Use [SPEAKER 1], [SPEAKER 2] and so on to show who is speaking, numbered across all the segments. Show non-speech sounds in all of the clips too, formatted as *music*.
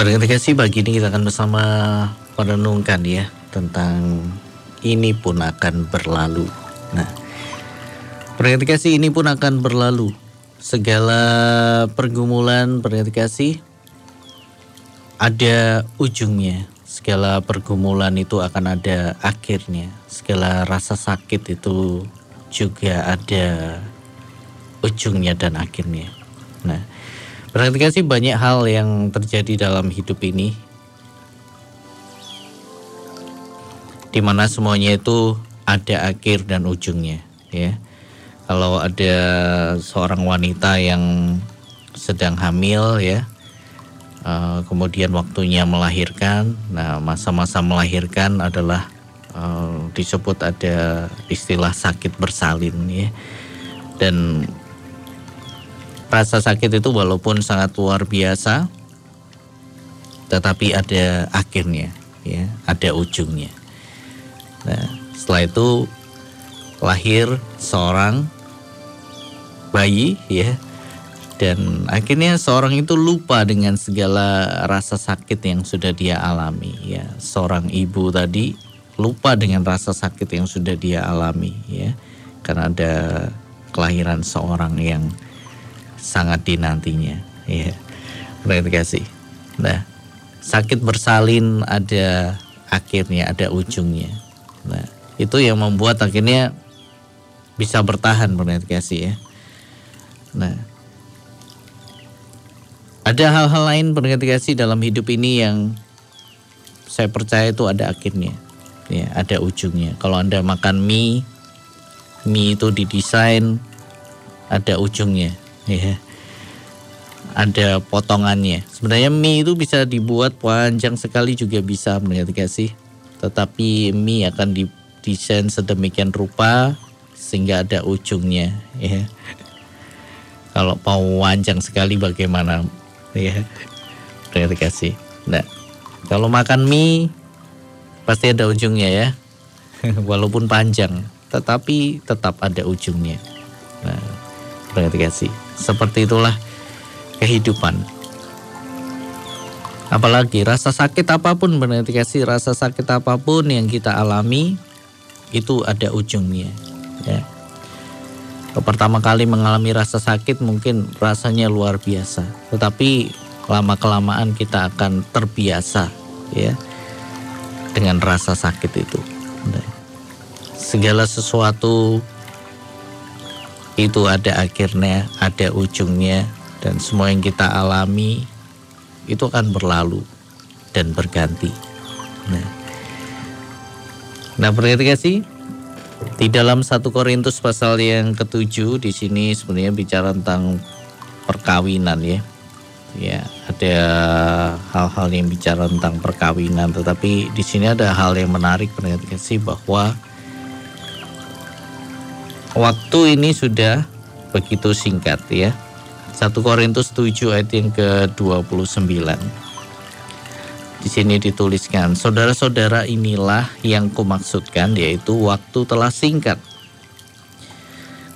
[SPEAKER 1] Berarti kasih pagi ini kita akan bersama merenungkan ya tentang ini pun akan berlalu. Nah, berarti kasih ini pun akan berlalu. Segala pergumulan berarti kasih ada ujungnya. Segala pergumulan itu akan ada akhirnya. Segala rasa sakit itu juga ada ujungnya dan akhirnya. Nah, Berarti sih banyak hal yang terjadi dalam hidup ini. Di mana semuanya itu ada akhir dan ujungnya ya. Kalau ada seorang wanita yang sedang hamil ya uh, Kemudian waktunya melahirkan. Nah masa-masa melahirkan adalah uh, disebut ada istilah sakit bersalin ya. Dan Rasa sakit itu walaupun sangat luar biasa, tetapi ada akhirnya, ya, ada ujungnya. Nah, setelah itu lahir seorang bayi, ya, dan akhirnya seorang itu lupa dengan segala rasa sakit yang sudah dia alami, ya. Seorang ibu tadi lupa dengan rasa sakit yang sudah dia alami, ya, karena ada kelahiran seorang yang sangat dinantinya. Ya, terima kasih. Nah, sakit bersalin ada akhirnya, ada ujungnya. Nah, itu yang membuat akhirnya bisa bertahan kasih ya. Nah, ada hal-hal lain kasih dalam hidup ini yang saya percaya itu ada akhirnya. Ya, ada ujungnya. Kalau Anda makan mie, mie itu didesain ada ujungnya ya ada potongannya. Sebenarnya mie itu bisa dibuat panjang sekali juga bisa mengerti sih? Tetapi mie akan didesain sedemikian rupa sehingga ada ujungnya ya kalau mau panjang sekali bagaimana? Ya terima kasih nah kalau makan mie pasti ada ujungnya ya. *laughs* Walaupun panjang tetapi tetap ada ujungnya. Nah terima kasih seperti itulah kehidupan. Apalagi rasa sakit apa pun dikasih rasa sakit apa pun yang kita alami itu ada ujungnya. Ya. Pertama kali mengalami rasa sakit mungkin rasanya luar biasa, tetapi lama kelamaan kita akan terbiasa ya dengan rasa sakit itu. Segala sesuatu itu ada akhirnya, ada ujungnya, dan semua yang kita alami itu akan berlalu dan berganti. Nah, nah sih di dalam satu Korintus pasal yang ketujuh di sini sebenarnya bicara tentang perkawinan ya. Ya, ada hal-hal yang bicara tentang perkawinan, tetapi di sini ada hal yang menarik sih bahwa waktu ini sudah begitu singkat ya. 1 Korintus 7 ayat yang ke-29. Di sini dituliskan, saudara-saudara inilah yang kumaksudkan yaitu waktu telah singkat.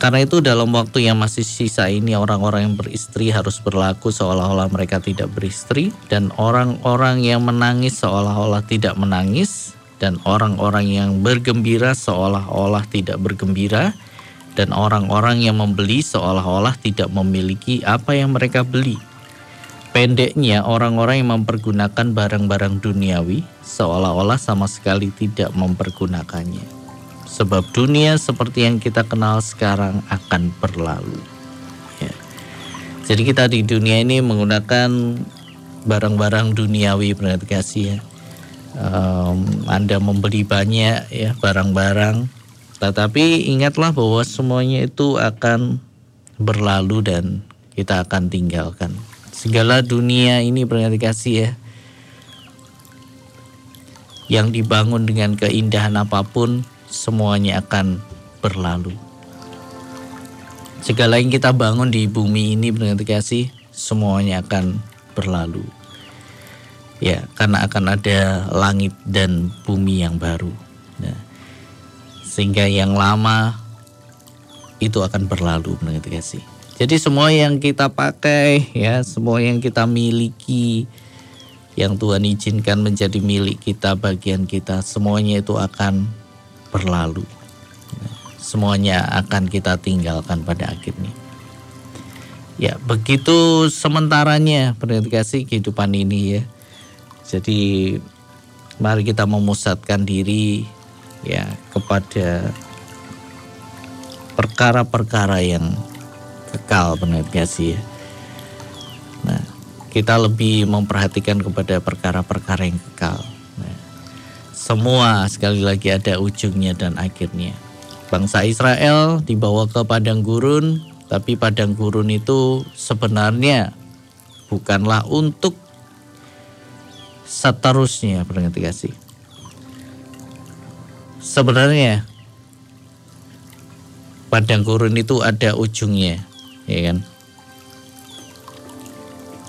[SPEAKER 1] Karena itu dalam waktu yang masih sisa ini orang-orang yang beristri harus berlaku seolah-olah mereka tidak beristri dan orang-orang yang menangis seolah-olah tidak menangis dan orang-orang yang bergembira seolah-olah tidak bergembira dan orang-orang yang membeli seolah-olah tidak memiliki apa yang mereka beli. Pendeknya, orang-orang yang mempergunakan barang-barang duniawi seolah-olah sama sekali tidak mempergunakannya. Sebab dunia seperti yang kita kenal sekarang akan berlalu. Ya. Jadi kita di dunia ini menggunakan barang-barang duniawi berarti kasih ya. Um, anda membeli banyak ya barang-barang tetapi ingatlah bahwa semuanya itu akan berlalu dan kita akan tinggalkan. Segala dunia ini berarti kasih ya. Yang dibangun dengan keindahan apa pun semuanya akan berlalu. Segala yang kita bangun di bumi ini berarti kasih semuanya akan berlalu. Ya, karena akan ada langit dan bumi yang baru. Nah, sehingga yang lama itu akan berlalu mengerti kasih. Jadi semua yang kita pakai ya, semua yang kita miliki yang Tuhan izinkan menjadi milik kita, bagian kita, semuanya itu akan berlalu. Semuanya akan kita tinggalkan pada akhirnya. Ya, begitu sementaranya kasih kehidupan ini ya. Jadi mari kita memusatkan diri ya kepada perkara-perkara yang kekal kasih ya. Nah, kita lebih memperhatikan kepada perkara-perkara yang kekal. Nah, semua sekali lagi ada ujungnya dan akhirnya. Bangsa Israel dibawa ke padang gurun tapi padang gurun itu sebenarnya bukanlah untuk seterusnya berarti kasih. Sebenarnya padang gurun itu ada ujungnya, ya kan?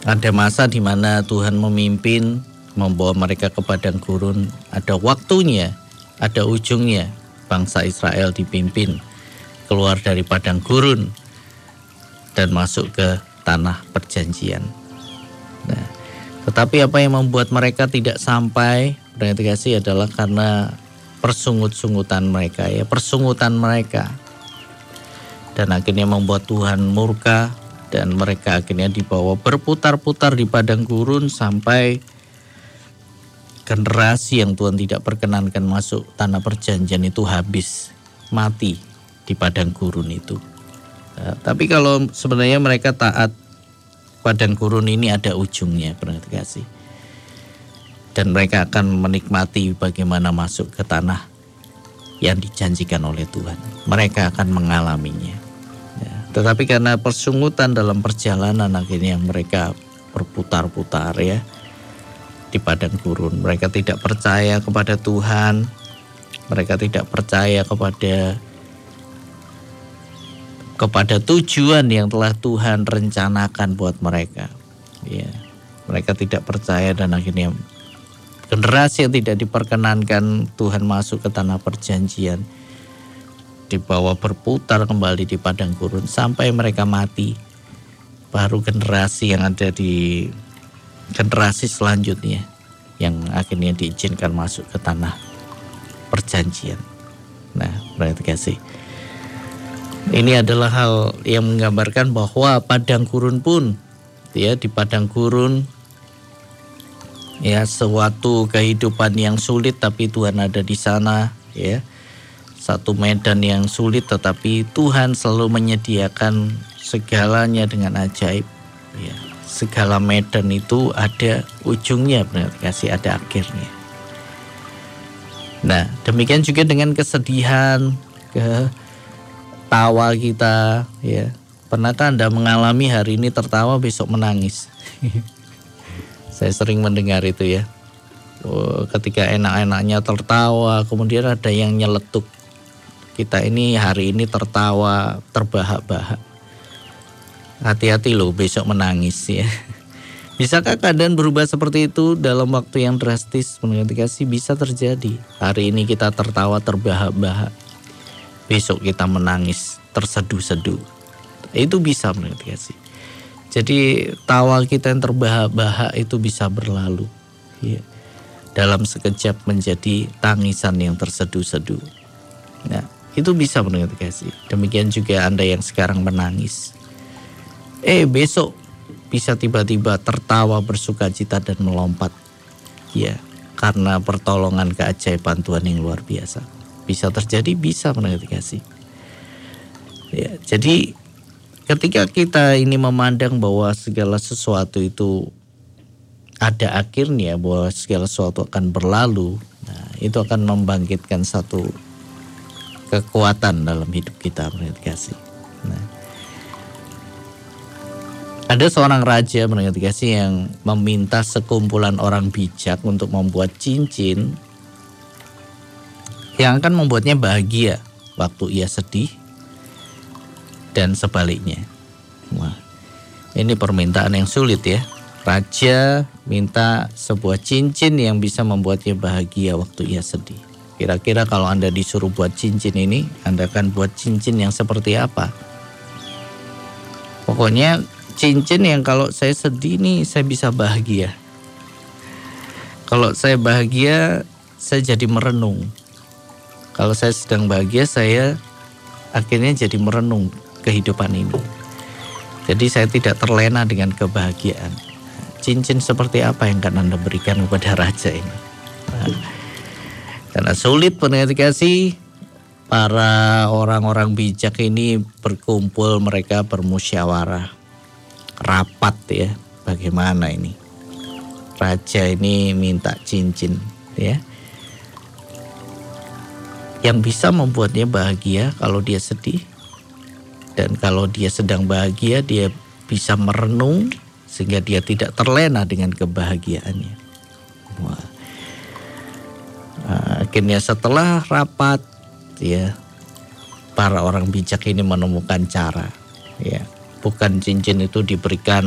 [SPEAKER 1] Ada masa di mana Tuhan memimpin membawa mereka ke padang gurun, ada waktunya, ada ujungnya. Bangsa Israel dipimpin keluar dari padang gurun dan masuk ke tanah perjanjian. Nah, tetapi apa yang membuat mereka tidak sampai kasih adalah karena persungut-sungutan mereka ya, persungutan mereka. Dan akhirnya membuat Tuhan murka dan mereka akhirnya dibawa berputar-putar di padang gurun sampai generasi yang Tuhan tidak perkenankan masuk tanah perjanjian itu habis mati di padang gurun itu. Ya, tapi kalau sebenarnya mereka taat padang gurun ini ada ujungnya berarti kasih. Dan mereka akan menikmati bagaimana masuk ke tanah yang dijanjikan oleh Tuhan. Mereka akan mengalaminya. Ya, tetapi karena persungutan dalam perjalanan akhirnya mereka berputar-putar ya di padang gurun. Mereka tidak percaya kepada Tuhan. Mereka tidak percaya kepada kepada tujuan yang telah Tuhan rencanakan buat mereka. Ya, mereka tidak percaya dan akhirnya generasi yang tidak diperkenankan Tuhan masuk ke tanah perjanjian dibawa berputar kembali di padang gurun sampai mereka mati. Baru generasi yang ada di generasi selanjutnya yang akhirnya diizinkan masuk ke tanah perjanjian. Nah, berarti kasih. Ini adalah hal yang menggambarkan bahwa padang gurun pun ya di padang gurun ya suatu kehidupan yang sulit tapi Tuhan ada di sana ya. Satu medan yang sulit tetapi Tuhan selalu menyediakan segalanya dengan ajaib ya. Segala medan itu ada ujungnya benar kasih ada akhirnya. Nah, demikian juga dengan kesedihan, ke tawa kita ya pernahkah anda mengalami hari ini tertawa besok menangis *laughs* saya sering mendengar itu ya oh, ketika enak-enaknya tertawa kemudian ada yang nyeletuk kita ini hari ini tertawa terbahak-bahak hati-hati loh besok menangis ya *laughs* Bisakah keadaan berubah seperti itu dalam waktu yang drastis? Menurut kasih bisa terjadi. Hari ini kita tertawa terbahak-bahak besok kita menangis terseduh-seduh. Itu bisa menurut kasih. Jadi tawa kita yang terbahak-bahak itu bisa berlalu. Ya. Dalam sekejap menjadi tangisan yang terseduh-seduh. Nah, itu bisa menurut kasih. Demikian juga Anda yang sekarang menangis. Eh, besok bisa tiba-tiba tertawa bersuka cita dan melompat. Ya, karena pertolongan keajaiban Tuhan yang luar biasa bisa terjadi bisa menurut kasih ya jadi ketika kita ini memandang bahwa segala sesuatu itu ada akhirnya bahwa segala sesuatu akan berlalu nah itu akan membangkitkan satu kekuatan dalam hidup kita menurut kasih nah. Ada seorang raja menurut kasih yang meminta sekumpulan orang bijak untuk membuat cincin yang akan membuatnya bahagia waktu ia sedih dan sebaliknya. Wah, ini permintaan yang sulit ya. Raja minta sebuah cincin yang bisa membuatnya bahagia waktu ia sedih. Kira-kira kalau Anda disuruh buat cincin ini, Anda akan buat cincin yang seperti apa? Pokoknya cincin yang kalau saya sedih nih saya bisa bahagia. Kalau saya bahagia, saya jadi merenung. Kalau saya sedang bahagia, saya akhirnya jadi merenung kehidupan ini. Jadi saya tidak terlena dengan kebahagiaan. Cincin seperti apa yang akan Anda berikan kepada raja ini? Karena sulit kasih para orang-orang bijak ini berkumpul, mereka bermusyawarah, rapat ya. Bagaimana ini? raja ini minta cincin ya yang bisa membuatnya bahagia kalau dia sedih dan kalau dia sedang bahagia dia bisa merenung sehingga dia tidak terlena dengan kebahagiaannya. Wah. Nah, akhirnya setelah rapat ya para orang bijak ini menemukan cara ya bukan cincin itu diberikan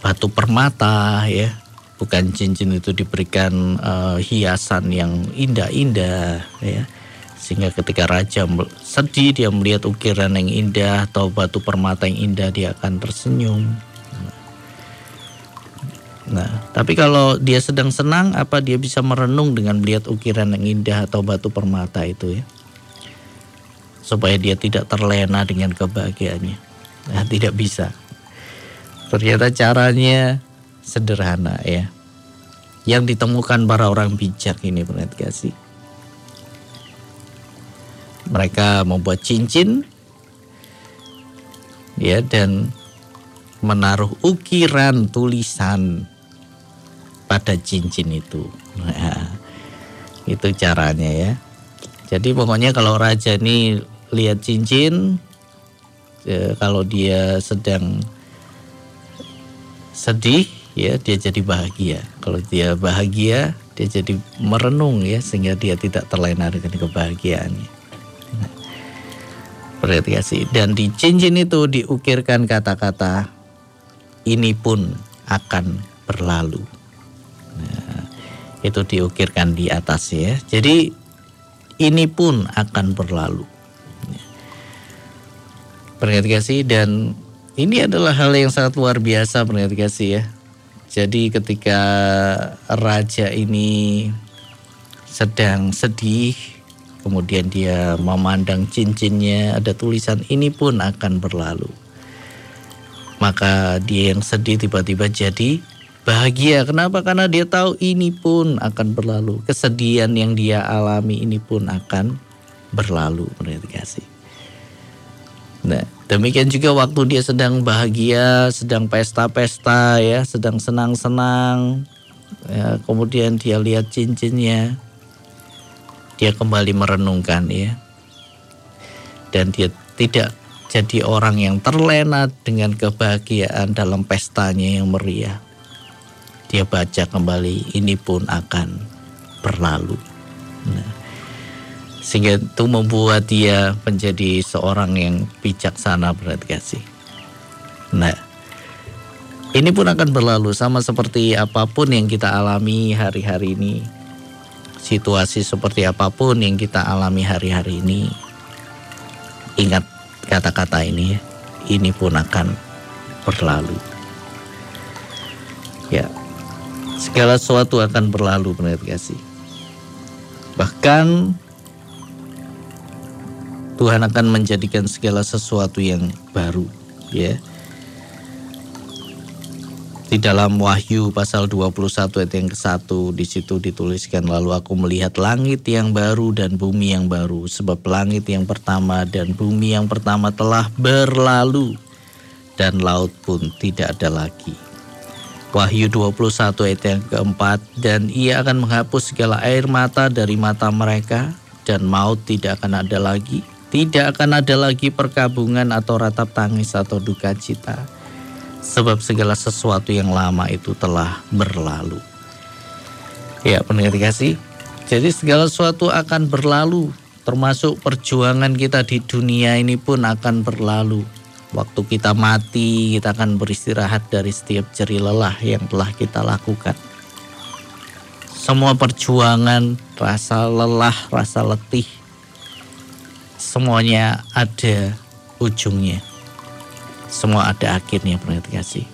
[SPEAKER 1] batu permata ya bukan cincin itu diberikan uh, hiasan yang indah-indah ya sehingga ketika raja sedih dia melihat ukiran yang indah atau batu permata yang indah dia akan tersenyum nah tapi kalau dia sedang senang apa dia bisa merenung dengan melihat ukiran yang indah atau batu permata itu ya supaya dia tidak terlena dengan kebahagiaannya nah tidak bisa Ternyata caranya sederhana ya. Yang ditemukan para orang bijak ini benar kasih. Mereka membuat cincin ya dan menaruh ukiran tulisan pada cincin itu. Nah, itu caranya ya. Jadi pokoknya kalau raja ini lihat cincin, ya, kalau dia sedang sedih ya dia jadi bahagia. Kalau dia bahagia dia jadi merenung ya sehingga dia tidak terlena dengan kebahagiaannya. Berarti kasih dan di cincin itu diukirkan kata-kata ini pun akan berlalu. Nah, itu diukirkan di atas ya. Jadi ini pun akan berlalu. Perhatikan dan ini adalah hal yang sangat luar biasa pendengar kasih ya. Jadi ketika raja ini sedang sedih, kemudian dia memandang cincinnya, ada tulisan ini pun akan berlalu. Maka dia yang sedih tiba-tiba jadi bahagia. Kenapa? Karena dia tahu ini pun akan berlalu. Kesedihan yang dia alami ini pun akan berlalu, menurut kasih. Nah, demikian juga waktu dia sedang bahagia, sedang pesta-pesta ya, sedang senang-senang. Ya, kemudian dia lihat cincinnya. Dia kembali merenungkan ya. Dan dia tidak jadi orang yang terlena dengan kebahagiaan dalam pestanya yang meriah. Dia baca kembali, ini pun akan berlalu. Nah, sehingga itu membuat dia menjadi seorang yang bijaksana berarti kasih. Nah, ini pun akan berlalu sama seperti apa pun yang kita alami hari-hari ini. Situasi seperti apa pun yang kita alami hari-hari ini. Ingat kata-kata ini, ini pun akan berlalu. Ya, segala sesuatu akan berlalu benar kasih. Bahkan Tuhan akan menjadikan segala sesuatu yang baru ya di dalam Wahyu pasal 21 ayat yang ke-1 di situ dituliskan lalu aku melihat langit yang baru dan bumi yang baru sebab langit yang pertama dan bumi yang pertama telah berlalu dan laut pun tidak ada lagi. Wahyu 21 ayat yang keempat dan ia akan menghapus segala air mata dari mata mereka dan maut tidak akan ada lagi tidak akan ada lagi perkabungan atau ratap tangis atau duka cita. Sebab segala sesuatu yang lama itu telah berlalu. Ya pendengar kasih. Jadi segala sesuatu akan berlalu. Termasuk perjuangan kita di dunia ini pun akan berlalu. Waktu kita mati, kita akan beristirahat dari setiap jeri lelah yang telah kita lakukan. Semua perjuangan, rasa lelah, rasa letih, semuanya ada ujungnya. Semua ada akhirnya perhati kasih.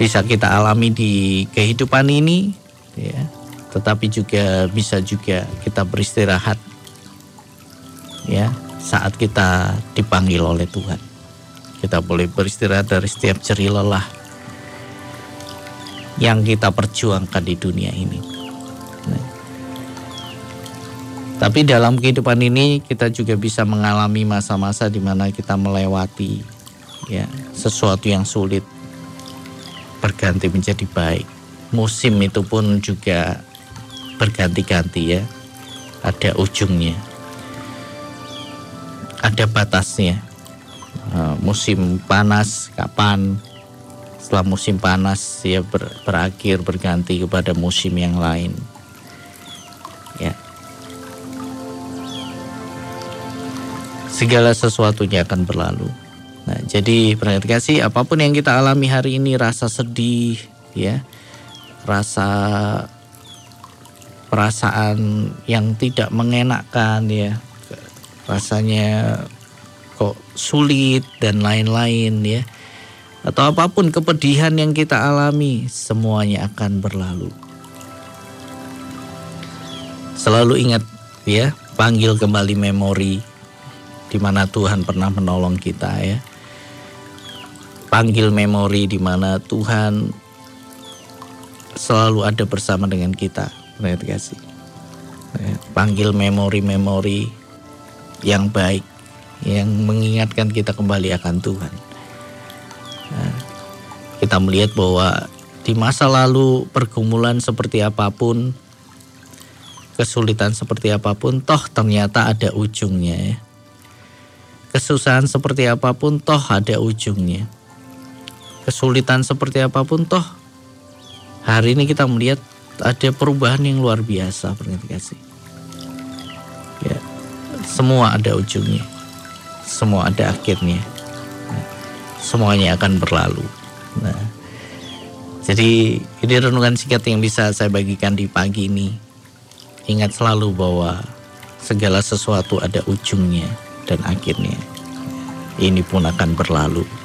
[SPEAKER 1] Bisa kita alami di kehidupan ini ya. Tetapi juga bisa juga kita beristirahat ya saat kita dipanggil oleh Tuhan. Kita boleh beristirahat dari setiap jerih lelah yang kita perjuangkan di dunia ini tapi dalam kehidupan ini kita juga bisa mengalami masa-masa di mana kita melewati ya sesuatu yang sulit berganti menjadi baik. Musim itu pun juga berganti-ganti ya. Ada ujungnya. Ada batasnya. Eh, musim panas kapan? Setelah musim panas ya ber, berakhir berganti kepada musim yang lain. Ya. Segala sesuatunya akan berlalu. Nah, jadi pendengar kasih apa pun yang kita alami hari ini rasa sedih ya, rasa perasaan yang tidak mengenakkan ya, rasanya kok sulit dan lain-lain ya. Atau apa pun kepedihan yang kita alami semuanya akan berlalu. Selalu ingat ya, panggil kembali memori di mana Tuhan pernah menolong kita ya panggil memori di mana Tuhan selalu ada bersama dengan kita. Kasih. Ya, panggil memori-memori yang baik, yang mengingatkan kita kembali akan Tuhan. Nah, kita melihat bahwa di masa lalu pergumulan seperti apa pun, kesulitan seperti apa pun, toh ternyata ada ujungnya ya. Kesusahan seperti apa pun, toh ada ujungnya kesulitan seperti apa pun toh hari ini kita melihat ada perubahan yang luar biasa kasih. Ya, semua ada ujungnya, semua ada akhirnya, semuanya akan berlalu. Nah, jadi ini renungan singkat yang bisa saya bagikan di pagi ini. Ingat selalu bahwa segala sesuatu ada ujungnya dan akhirnya. Ini pun akan berlalu.